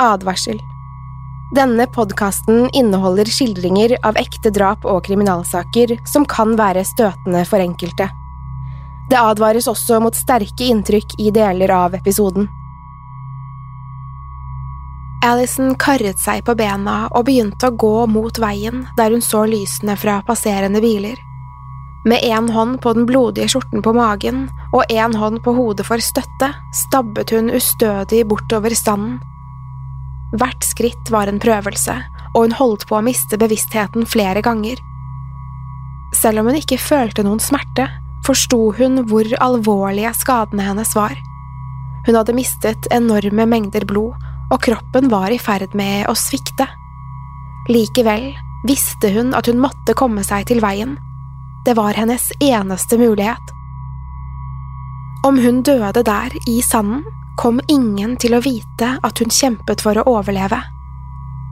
Advarsel Denne podkasten inneholder skildringer av ekte drap og kriminalsaker som kan være støtende for enkelte. Det advares også mot sterke inntrykk i deler av episoden. Alison karret seg på bena og begynte å gå mot veien der hun så lysene fra passerende biler. Med én hånd på den blodige skjorten på magen og én hånd på hodet for støtte stabbet hun ustødig bortover standen. Hvert skritt var en prøvelse, og hun holdt på å miste bevisstheten flere ganger. Selv om hun ikke følte noen smerte, forsto hun hvor alvorlige skadene hennes var. Hun hadde mistet enorme mengder blod, og kroppen var i ferd med å svikte. Likevel visste hun at hun måtte komme seg til veien. Det var hennes eneste mulighet. Om hun døde der, i sanden, kom ingen til å vite at hun kjempet for å overleve.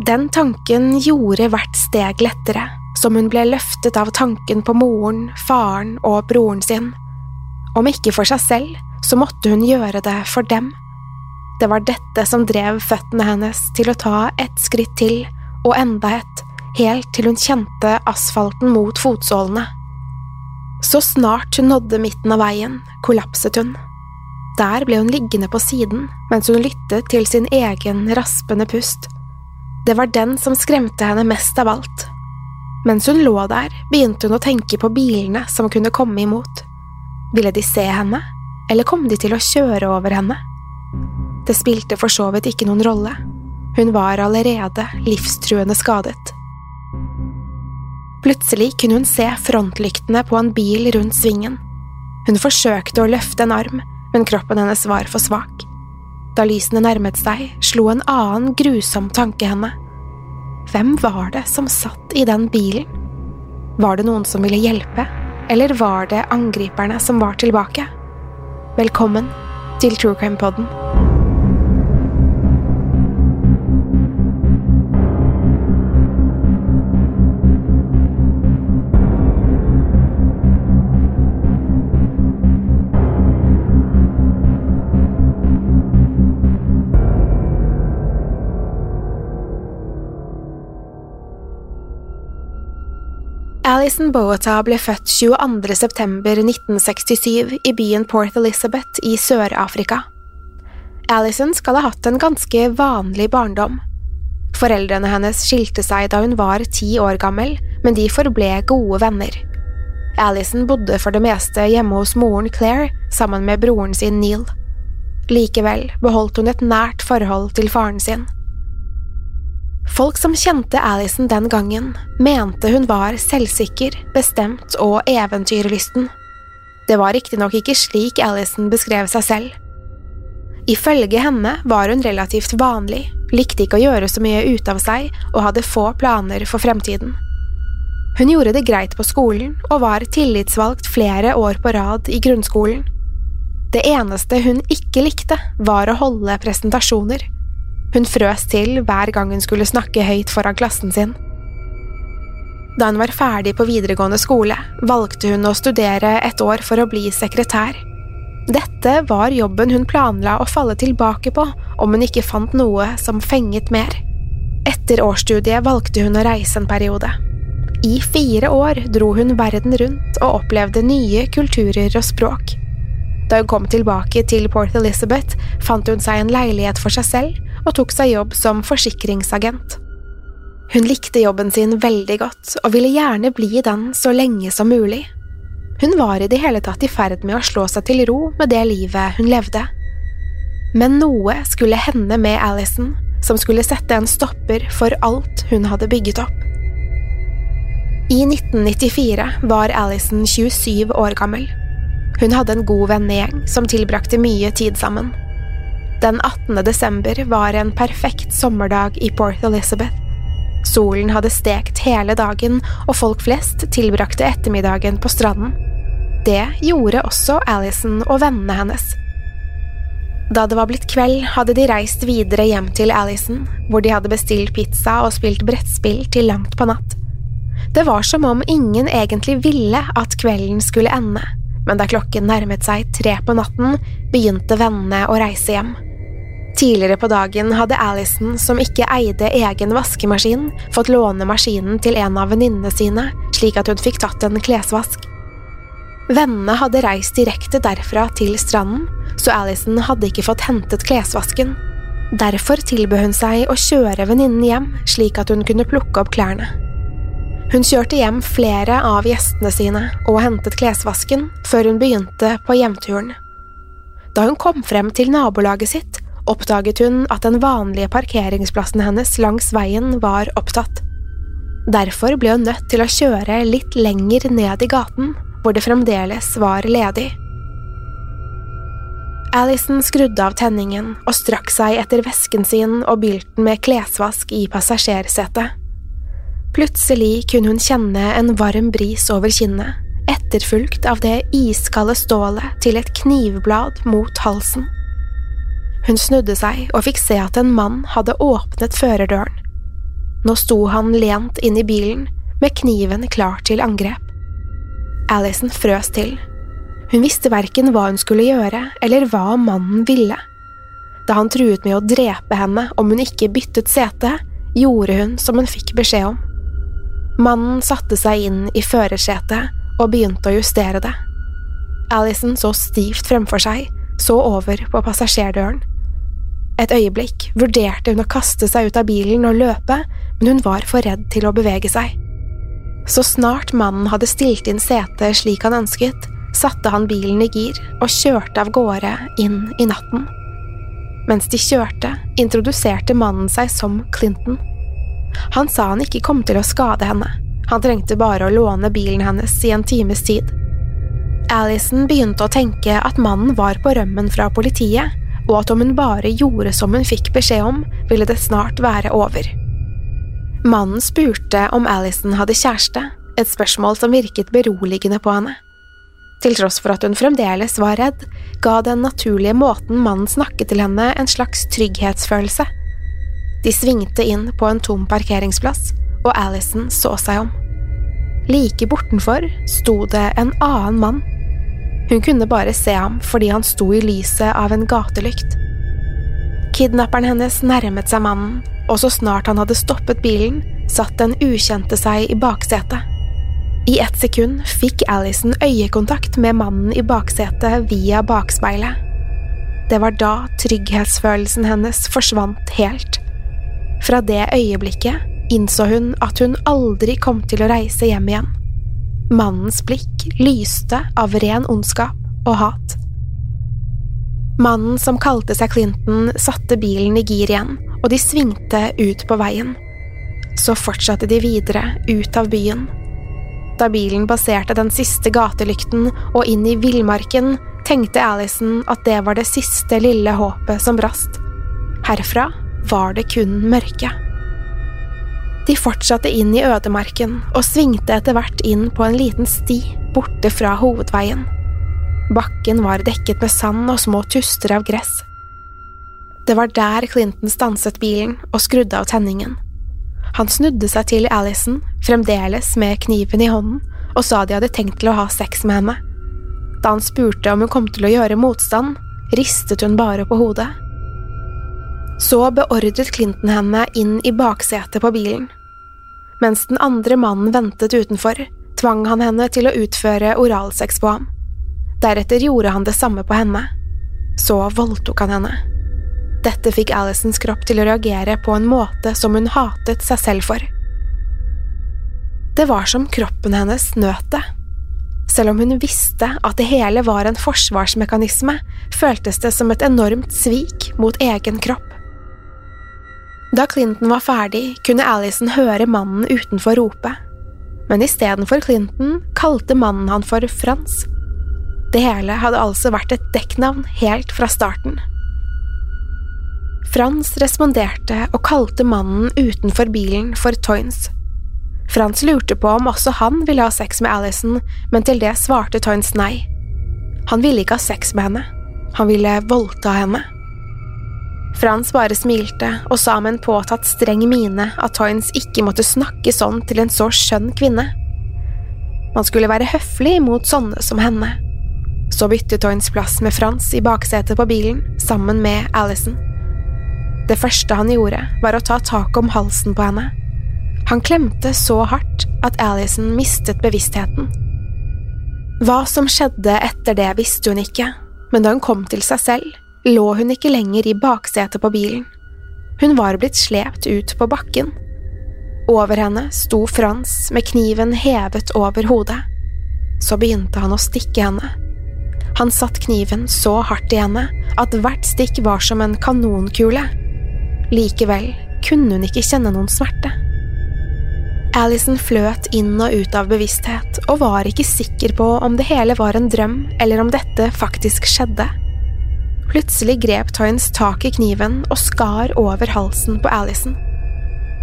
Den tanken gjorde hvert steg lettere, som hun ble løftet av tanken på moren, faren og broren sin. Om ikke for seg selv, så måtte hun gjøre det for dem. Det var dette som drev føttene hennes til å ta ett skritt til, og enda et, helt til hun kjente asfalten mot fotsålene. Så snart hun nådde midten av veien, kollapset hun. Der ble hun liggende på siden mens hun lyttet til sin egen raspende pust. Det var den som skremte henne mest av alt. Mens hun lå der, begynte hun å tenke på bilene som kunne komme imot. Ville de se henne, eller kom de til å kjøre over henne? Det spilte for så vidt ikke noen rolle. Hun var allerede livstruende skadet. Plutselig kunne hun se frontlyktene på en bil rundt svingen. Hun forsøkte å løfte en arm, men kroppen hennes var for svak. Da lysene nærmet seg, slo en annen grusom tanke henne. Hvem var det som satt i den bilen? Var det noen som ville hjelpe, eller var det angriperne som var tilbake? Velkommen til True Crime Podden. Alison Boata ble født 22. september 1967 i byen Port Elizabeth i Sør-Afrika. Alison skal ha hatt en ganske vanlig barndom. Foreldrene hennes skilte seg da hun var ti år gammel, men de forble gode venner. Alison bodde for det meste hjemme hos moren Claire sammen med broren sin Neil. Likevel beholdt hun et nært forhold til faren sin. Folk som kjente Alison den gangen, mente hun var selvsikker, bestemt og eventyrlysten. Det var riktignok ikke slik Alison beskrev seg selv. Ifølge henne var hun relativt vanlig, likte ikke å gjøre så mye ut av seg og hadde få planer for fremtiden. Hun gjorde det greit på skolen og var tillitsvalgt flere år på rad i grunnskolen. Det eneste hun ikke likte, var å holde presentasjoner. Hun frøs til hver gang hun skulle snakke høyt foran klassen sin. Da hun var ferdig på videregående skole, valgte hun å studere et år for å bli sekretær. Dette var jobben hun planla å falle tilbake på om hun ikke fant noe som fenget mer. Etter årsstudiet valgte hun å reise en periode. I fire år dro hun verden rundt og opplevde nye kulturer og språk. Da hun kom tilbake til Port Elizabeth, fant hun seg en leilighet for seg selv og tok seg jobb som forsikringsagent. Hun likte jobben sin veldig godt og ville gjerne bli i den så lenge som mulig. Hun var i det hele tatt i ferd med å slå seg til ro med det livet hun levde. Men noe skulle hende med Alison som skulle sette en stopper for alt hun hadde bygget opp. I 1994 var Alison 27 år gammel. Hun hadde en god vennegjeng som tilbrakte mye tid sammen. Den 18. desember var en perfekt sommerdag i Port Elizabeth. Solen hadde stekt hele dagen, og folk flest tilbrakte ettermiddagen på stranden. Det gjorde også Alison og vennene hennes. Da det var blitt kveld, hadde de reist videre hjem til Alison, hvor de hadde bestilt pizza og spilt brettspill til langt på natt. Det var som om ingen egentlig ville at kvelden skulle ende, men da klokken nærmet seg tre på natten, begynte vennene å reise hjem. Tidligere på dagen hadde Alison, som ikke eide egen vaskemaskin, fått låne maskinen til en av venninnene sine, slik at hun fikk tatt en klesvask. Vennene hadde reist direkte derfra til stranden, så Alison hadde ikke fått hentet klesvasken. Derfor tilbød hun seg å kjøre venninnen hjem, slik at hun kunne plukke opp klærne. Hun kjørte hjem flere av gjestene sine og hentet klesvasken før hun begynte på hjemturen. Da hun kom frem til nabolaget sitt, oppdaget hun at den vanlige parkeringsplassen hennes langs veien var opptatt. Derfor ble hun nødt til å kjøre litt lenger ned i gaten, hvor det fremdeles var ledig. Alison skrudde av tenningen og strakk seg etter vesken sin og bylten med klesvask i passasjersetet. Plutselig kunne hun kjenne en varm bris over kinnet, etterfulgt av det iskalde stålet til et knivblad mot halsen. Hun snudde seg og fikk se at en mann hadde åpnet førerdøren. Nå sto han lent inn i bilen, med kniven klar til angrep. Alison frøs til. Hun visste verken hva hun skulle gjøre, eller hva mannen ville. Da han truet med å drepe henne om hun ikke byttet sete, gjorde hun som hun fikk beskjed om. Mannen satte seg inn i førersetet og begynte å justere det. Alison så stivt fremfor seg, så over på passasjerdøren. Et øyeblikk vurderte hun å kaste seg ut av bilen og løpe, men hun var for redd til å bevege seg. Så snart mannen hadde stilt inn setet slik han ønsket, satte han bilen i gir og kjørte av gårde inn i natten. Mens de kjørte, introduserte mannen seg som Clinton. Han sa han ikke kom til å skade henne, han trengte bare å låne bilen hennes i en times tid. Alison begynte å tenke at mannen var på rømmen fra politiet, og at om hun bare gjorde som hun fikk beskjed om, ville det snart være over. Mannen spurte om Alison hadde kjæreste, et spørsmål som virket beroligende på henne. Til tross for at hun fremdeles var redd, ga den naturlige måten mannen snakket til henne en slags trygghetsfølelse. De svingte inn på en tom parkeringsplass, og Alison så seg om. Like bortenfor sto det en annen mann hun kunne bare se ham fordi han sto i lyset av en gatelykt. Kidnapperen hennes nærmet seg mannen, og så snart han hadde stoppet bilen, satt den ukjente seg i baksetet. I ett sekund fikk Alison øyekontakt med mannen i baksetet via bakspeilet. Det var da trygghetsfølelsen hennes forsvant helt. Fra det øyeblikket innså hun at hun aldri kom til å reise hjem igjen. Mannens blikk lyste av ren ondskap og hat. Mannen som kalte seg Clinton, satte bilen i gir igjen, og de svingte ut på veien. Så fortsatte de videre ut av byen. Da bilen passerte den siste gatelykten og inn i villmarken, tenkte Alison at det var det siste lille håpet som brast. Herfra var det kun mørke. De fortsatte inn i ødemarken og svingte etter hvert inn på en liten sti borte fra hovedveien. Bakken var dekket med sand og små tuster av gress. Det var der Clinton stanset bilen og skrudde av tenningen. Han snudde seg til Alison, fremdeles med kniven i hånden, og sa de hadde tenkt til å ha sex med henne. Da han spurte om hun kom til å gjøre motstand, ristet hun bare på hodet. Så beordret Clinton henne inn i baksetet på bilen. Mens den andre mannen ventet utenfor, tvang han henne til å utføre oralsex på ham. Deretter gjorde han det samme på henne. Så voldtok han henne. Dette fikk Alisons kropp til å reagere på en måte som hun hatet seg selv for. Det var som kroppen hennes nøt det. Selv om hun visste at det hele var en forsvarsmekanisme, føltes det som et enormt svik mot egen kropp. Da Clinton var ferdig, kunne Alison høre mannen utenfor rope, men istedenfor Clinton kalte mannen han for Frans. Det hele hadde altså vært et dekknavn helt fra starten. Frans responderte og kalte mannen utenfor bilen for Toynes. Frans lurte på om også han ville ha sex med Alison, men til det svarte Toynes nei. Han ville ikke ha sex med henne, han ville voldta henne. Frans bare smilte og sa med en påtatt streng mine at Toynes ikke måtte snakke sånn til en så skjønn kvinne. Man skulle være høflig mot sånne som henne. Så byttet Toynes plass med Frans i baksetet på bilen, sammen med Alison. Det første han gjorde, var å ta tak om halsen på henne. Han klemte så hardt at Alison mistet bevisstheten. Hva som skjedde etter det, visste hun ikke, men da hun kom til seg selv, lå hun ikke lenger i baksetet på bilen. Hun var blitt slept ut på bakken. Over henne sto Frans med kniven hevet over hodet. Så begynte han å stikke henne. Han satt kniven så hardt i henne at hvert stikk var som en kanonkule. Likevel kunne hun ikke kjenne noen smerte. Alison fløt inn og ut av bevissthet og var ikke sikker på om det hele var en drøm eller om dette faktisk skjedde. Plutselig grep Toynes tak i kniven og skar over halsen på Alison.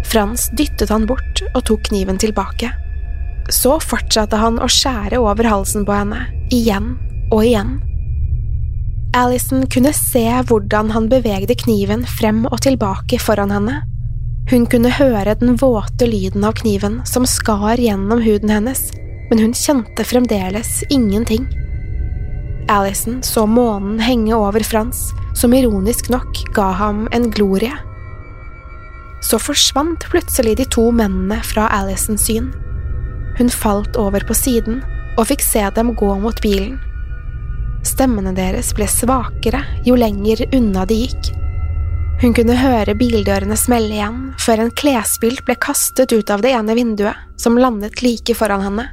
Frans dyttet han bort og tok kniven tilbake. Så fortsatte han å skjære over halsen på henne, igjen og igjen. Alison kunne se hvordan han bevegde kniven frem og tilbake foran henne. Hun kunne høre den våte lyden av kniven som skar gjennom huden hennes, men hun kjente fremdeles ingenting. Alison så månen henge over Frans, som ironisk nok ga ham en glorie. Så forsvant plutselig de to mennene fra Alisons syn. Hun falt over på siden og fikk se dem gå mot bilen. Stemmene deres ble svakere jo lenger unna de gikk. Hun kunne høre bildørene smelle igjen før en klesbylt ble kastet ut av det ene vinduet, som landet like foran henne.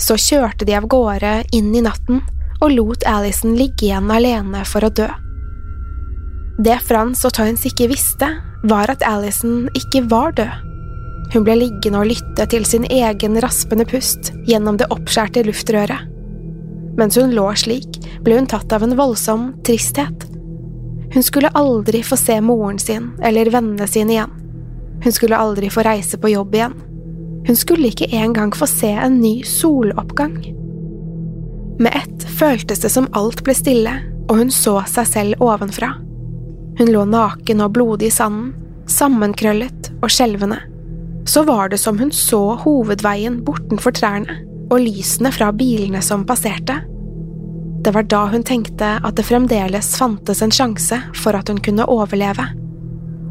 Så kjørte de av gårde inn i natten og lot Alison ligge igjen alene for å dø. Det Frans og Toynes ikke visste, var at Alison ikke var død. Hun ble liggende og lytte til sin egen raspende pust gjennom det oppskjærte luftrøret. Mens hun lå slik, ble hun tatt av en voldsom tristhet. Hun skulle aldri få se moren sin eller vennene sine igjen. Hun skulle aldri få reise på jobb igjen. Hun skulle ikke engang få se en ny soloppgang. Med ett føltes det som alt ble stille, og hun så seg selv ovenfra. Hun lå naken og blodig i sanden, sammenkrøllet og skjelvende. Så var det som hun så hovedveien bortenfor trærne og lysene fra bilene som passerte. Det var da hun tenkte at det fremdeles fantes en sjanse for at hun kunne overleve.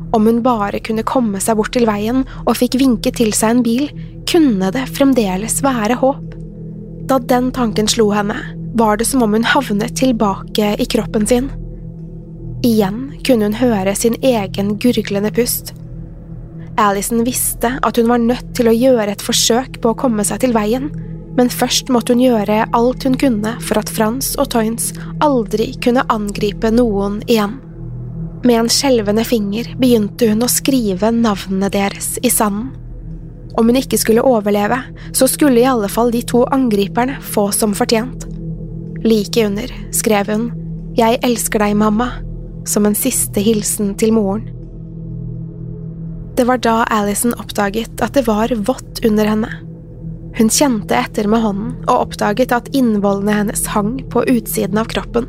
Om hun bare kunne komme seg bort til veien og fikk vinke til seg en bil, kunne det fremdeles være håp. Da den tanken slo henne, var det som om hun havnet tilbake i kroppen sin. Igjen kunne hun høre sin egen gurglende pust. Alison visste at hun var nødt til å gjøre et forsøk på å komme seg til veien, men først måtte hun gjøre alt hun kunne for at Frans og Toynes aldri kunne angripe noen igjen. Med en skjelvende finger begynte hun å skrive navnene deres i sanden. Om hun ikke skulle overleve, så skulle i alle fall de to angriperne få som fortjent. Like under skrev hun Jeg elsker deg, mamma, som en siste hilsen til moren. Det var da Alison oppdaget at det var vått under henne. Hun kjente etter med hånden og oppdaget at innvollene hennes hang på utsiden av kroppen.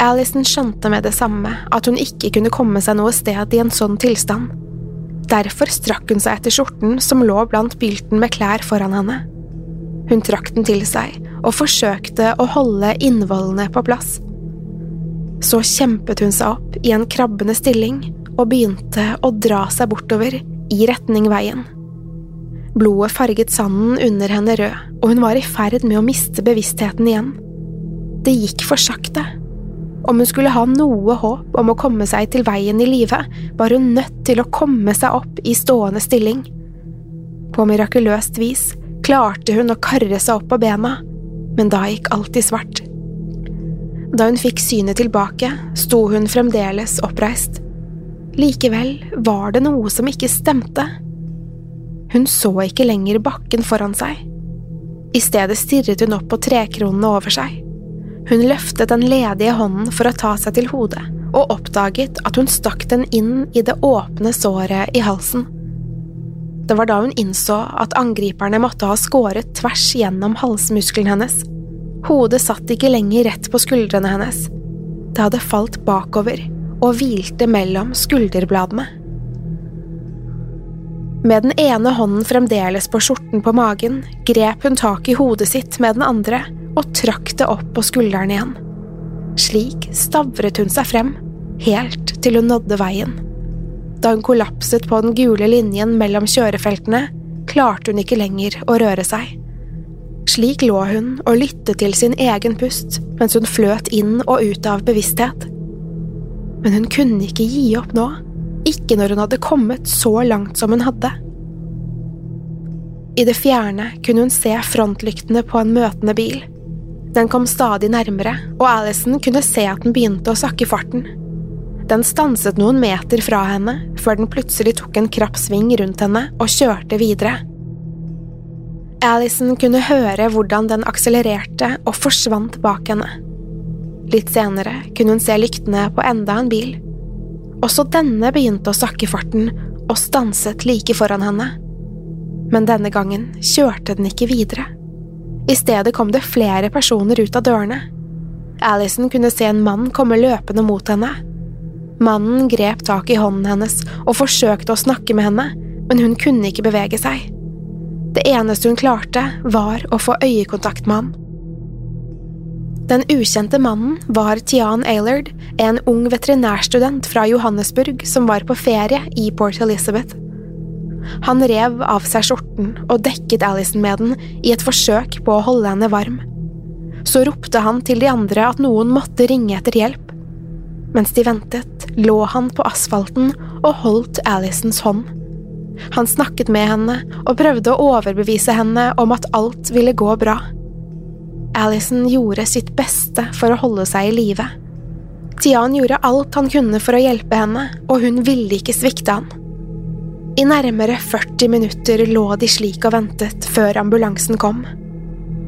Alison skjønte med det samme at hun ikke kunne komme seg noe sted i en sånn tilstand. Derfor strakk hun seg etter skjorten som lå blant bylten med klær foran henne. Hun trakk den til seg og forsøkte å holde innvollene på plass. Så kjempet hun seg opp i en krabbende stilling og begynte å dra seg bortover i retning veien. Blodet farget sanden under henne rød, og hun var i ferd med å miste bevisstheten igjen. Det gikk for sakte. Om hun skulle ha noe håp om å komme seg til veien i live, var hun nødt til å komme seg opp i stående stilling. På mirakuløst vis klarte hun å karre seg opp på bena, men da gikk alt i svart. Da hun fikk synet tilbake, sto hun fremdeles oppreist. Likevel var det noe som ikke stemte. Hun så ikke lenger bakken foran seg. I stedet stirret hun opp på trekronene over seg. Hun løftet den ledige hånden for å ta seg til hodet, og oppdaget at hun stakk den inn i det åpne såret i halsen. Det var da hun innså at angriperne måtte ha skåret tvers gjennom halsmuskelen hennes. Hodet satt ikke lenger rett på skuldrene hennes. Det hadde falt bakover og hvilte mellom skulderbladene. Med den ene hånden fremdeles på skjorten på magen, grep hun tak i hodet sitt med den andre og trakk det opp på skulderen igjen. Slik stavret hun seg frem, helt til hun nådde veien. Da hun kollapset på den gule linjen mellom kjørefeltene, klarte hun ikke lenger å røre seg. Slik lå hun og lyttet til sin egen pust mens hun fløt inn og ut av bevissthet. Men hun kunne ikke gi opp nå, ikke når hun hadde kommet så langt som hun hadde. I det fjerne kunne hun se frontlyktene på en møtende bil. Den kom stadig nærmere, og Alison kunne se at den begynte å sakke farten. Den stanset noen meter fra henne, før den plutselig tok en krapp sving rundt henne og kjørte videre. Alison kunne høre hvordan den akselererte og forsvant bak henne. Litt senere kunne hun se lyktene på enda en bil. Også denne begynte å sakke farten og stanset like foran henne. Men denne gangen kjørte den ikke videre. I stedet kom det flere personer ut av dørene. Alison kunne se en mann komme løpende mot henne. Mannen grep tak i hånden hennes og forsøkte å snakke med henne, men hun kunne ikke bevege seg. Det eneste hun klarte, var å få øyekontakt med ham. Den ukjente mannen var Tian Aylard, en ung veterinærstudent fra Johannesburg som var på ferie i Port Elizabeth. Han rev av seg skjorten og dekket Alison med den i et forsøk på å holde henne varm. Så ropte han til de andre at noen måtte ringe etter hjelp. Mens de ventet, lå han på asfalten og holdt Alisons hånd. Han snakket med henne og prøvde å overbevise henne om at alt ville gå bra. Alison gjorde sitt beste for å holde seg i live. Tian gjorde alt han kunne for å hjelpe henne, og hun ville ikke svikte han. I nærmere 40 minutter lå de slik og ventet før ambulansen kom.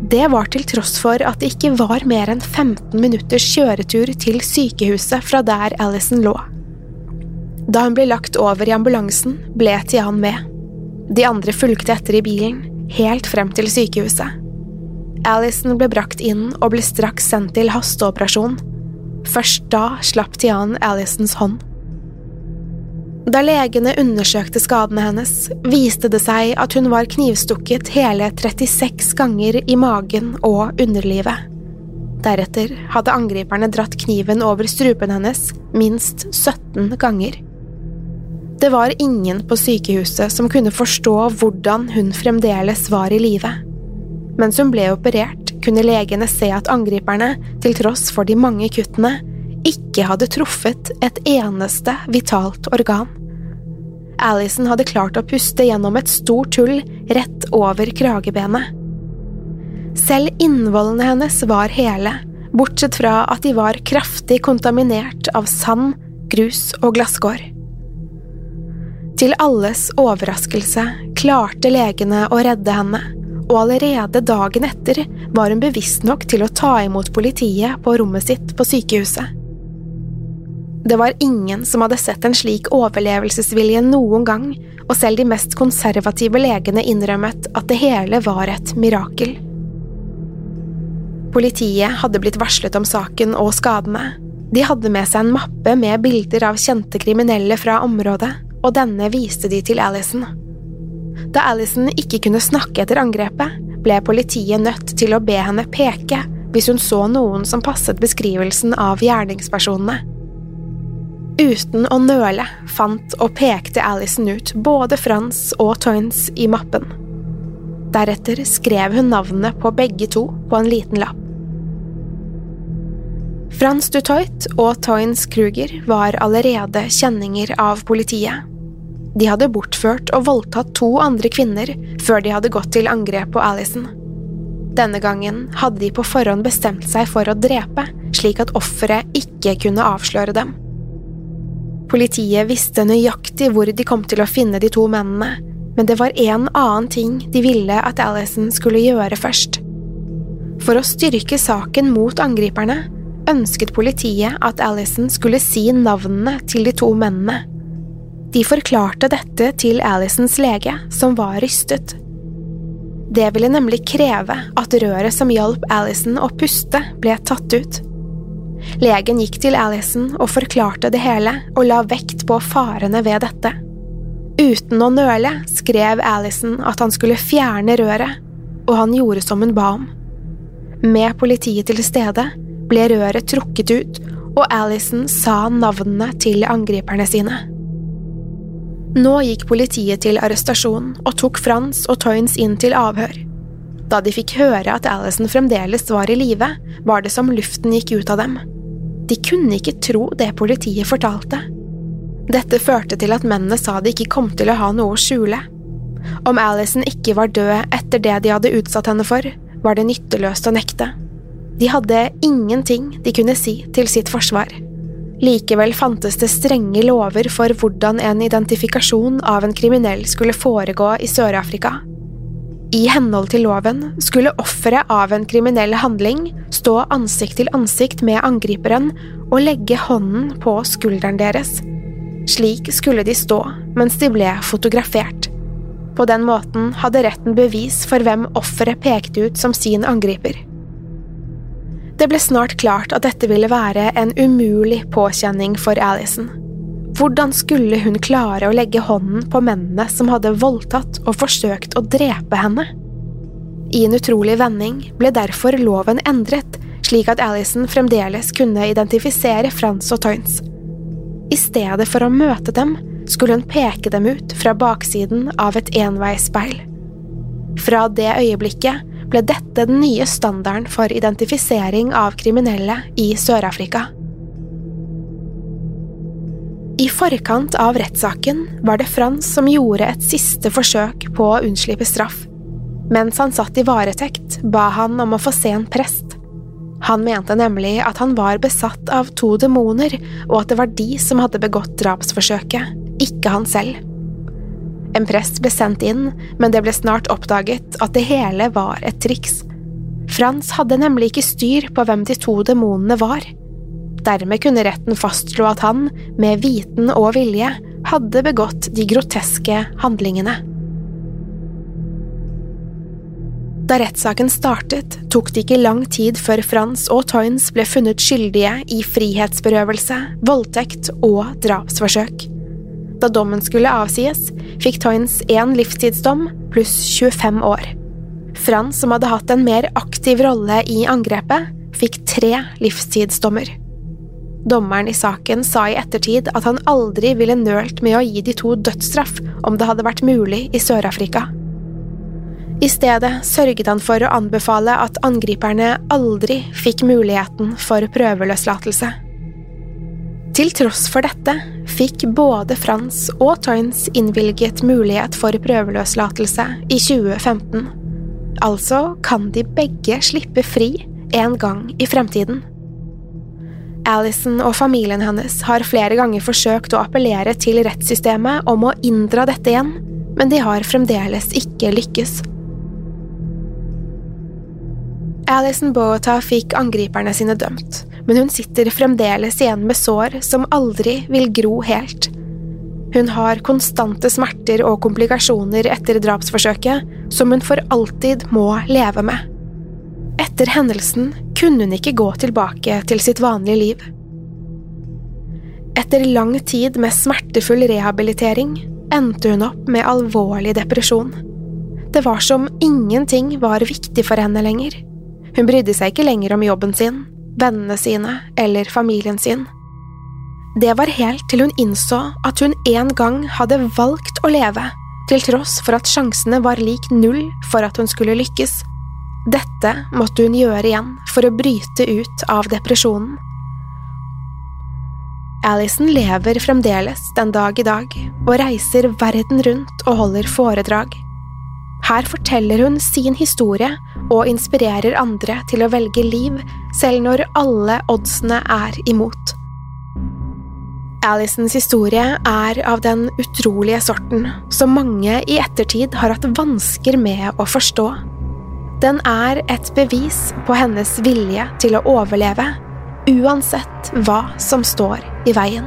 Det var til tross for at det ikke var mer enn 15 minutters kjøretur til sykehuset fra der Alison lå. Da hun ble lagt over i ambulansen, ble Tian med. De andre fulgte etter i bilen, helt frem til sykehuset. Alison ble brakt inn og ble straks sendt til hasteoperasjon. Først da slapp Tian Alisons hånd. Da legene undersøkte skadene hennes, viste det seg at hun var knivstukket hele 36 ganger i magen og underlivet. Deretter hadde angriperne dratt kniven over strupen hennes minst 17 ganger. Det var ingen på sykehuset som kunne forstå hvordan hun fremdeles var i live. Mens hun ble operert, kunne legene se at angriperne, til tross for de mange kuttene, ikke hadde truffet et eneste vitalt organ. Alison hadde klart å puste gjennom et stort hull rett over kragebenet. Selv innvollene hennes var hele, bortsett fra at de var kraftig kontaminert av sand, grus og glasskår. Til alles overraskelse klarte legene å redde henne, og allerede dagen etter var hun bevisst nok til å ta imot politiet på rommet sitt på sykehuset. Det var ingen som hadde sett en slik overlevelsesvilje noen gang, og selv de mest konservative legene innrømmet at det hele var et mirakel. Politiet hadde blitt varslet om saken og skadene. De hadde med seg en mappe med bilder av kjente kriminelle fra området, og denne viste de til Alison. Da Alison ikke kunne snakke etter angrepet, ble politiet nødt til å be henne peke hvis hun så noen som passet beskrivelsen av gjerningspersonene. Uten å nøle fant og pekte Alison ut både Frans og Toynes i mappen. Deretter skrev hun navnene på begge to på en liten lapp. Frans Dutoit og Toynes Kruger var allerede kjenninger av politiet. De hadde bortført og voldtatt to andre kvinner før de hadde gått til angrep på Alison. Denne gangen hadde de på forhånd bestemt seg for å drepe, slik at offeret ikke kunne avsløre dem. Politiet visste nøyaktig hvor de kom til å finne de to mennene, men det var en annen ting de ville at Alison skulle gjøre først. For å styrke saken mot angriperne ønsket politiet at Alison skulle si navnene til de to mennene. De forklarte dette til Alisons lege, som var rystet. Det ville nemlig kreve at røret som hjalp Alison å puste, ble tatt ut. Legen gikk til Alison og forklarte det hele og la vekt på farene ved dette. Uten å nøle skrev Alison at han skulle fjerne røret, og han gjorde som hun ba om. Med politiet til stede ble røret trukket ut, og Alison sa navnene til angriperne sine. Nå gikk politiet til arrestasjon og tok Frans og Toynes inn til avhør. Da de fikk høre at Alison fremdeles var i live, var det som luften gikk ut av dem. De kunne ikke tro det politiet fortalte. Dette førte til at mennene sa de ikke kom til å ha noe å skjule. Om Alison ikke var død etter det de hadde utsatt henne for, var det nytteløst å nekte. De hadde ingenting de kunne si til sitt forsvar. Likevel fantes det strenge lover for hvordan en identifikasjon av en kriminell skulle foregå i Sør-Afrika. I henhold til loven skulle offeret av en kriminell handling stå ansikt til ansikt med angriperen og legge hånden på skulderen deres. Slik skulle de stå mens de ble fotografert. På den måten hadde retten bevis for hvem offeret pekte ut som sin angriper. Det ble snart klart at dette ville være en umulig påkjenning for Alison. Hvordan skulle hun klare å legge hånden på mennene som hadde voldtatt og forsøkt å drepe henne? I en utrolig vending ble derfor loven endret, slik at Alison fremdeles kunne identifisere Frans og Toynes. I stedet for å møte dem, skulle hun peke dem ut fra baksiden av et enveisspeil. Fra det øyeblikket ble dette den nye standarden for identifisering av kriminelle i Sør-Afrika. I forkant av rettssaken var det Frans som gjorde et siste forsøk på å unnslippe straff. Mens han satt i varetekt, ba han om å få se en prest. Han mente nemlig at han var besatt av to demoner, og at det var de som hadde begått drapsforsøket, ikke han selv. En prest ble sendt inn, men det ble snart oppdaget at det hele var et triks. Frans hadde nemlig ikke styr på hvem de to demonene var. Dermed kunne retten fastslå at han, med viten og vilje, hadde begått de groteske handlingene. Da rettssaken startet, tok det ikke lang tid før Frans og Toynes ble funnet skyldige i frihetsberøvelse, voldtekt og drapsforsøk. Da dommen skulle avsies, fikk Toynes én livstidsdom pluss 25 år. Frans, som hadde hatt en mer aktiv rolle i angrepet, fikk tre livstidsdommer. Dommeren i saken sa i ettertid at han aldri ville nølt med å gi de to dødsstraff om det hadde vært mulig i Sør-Afrika. I stedet sørget han for å anbefale at angriperne aldri fikk muligheten for prøveløslatelse. Til tross for dette fikk både Frans og Toynes innvilget mulighet for prøveløslatelse i 2015. Altså kan de begge slippe fri en gang i fremtiden. Alison og familien hennes har flere ganger forsøkt å appellere til rettssystemet om å inndra dette igjen, men de har fremdeles ikke lykkes. Alison Boata fikk angriperne sine dømt, men hun sitter fremdeles igjen med sår som aldri vil gro helt. Hun har konstante smerter og komplikasjoner etter drapsforsøket som hun for alltid må leve med. Etter hendelsen kunne hun ikke gå tilbake til sitt vanlige liv. Etter lang tid med smertefull rehabilitering endte hun opp med alvorlig depresjon. Det var som ingenting var viktig for henne lenger. Hun brydde seg ikke lenger om jobben sin, vennene sine eller familien sin. Det var helt til hun innså at hun en gang hadde valgt å leve, til tross for at sjansene var lik null for at hun skulle lykkes. Dette måtte hun gjøre igjen for å bryte ut av depresjonen. Alison lever fremdeles den dag i dag og reiser verden rundt og holder foredrag. Her forteller hun sin historie og inspirerer andre til å velge liv, selv når alle oddsene er imot. Alisons historie er av den utrolige sorten som mange i ettertid har hatt vansker med å forstå. Den er et bevis på hennes vilje til å overleve, uansett hva som står i veien.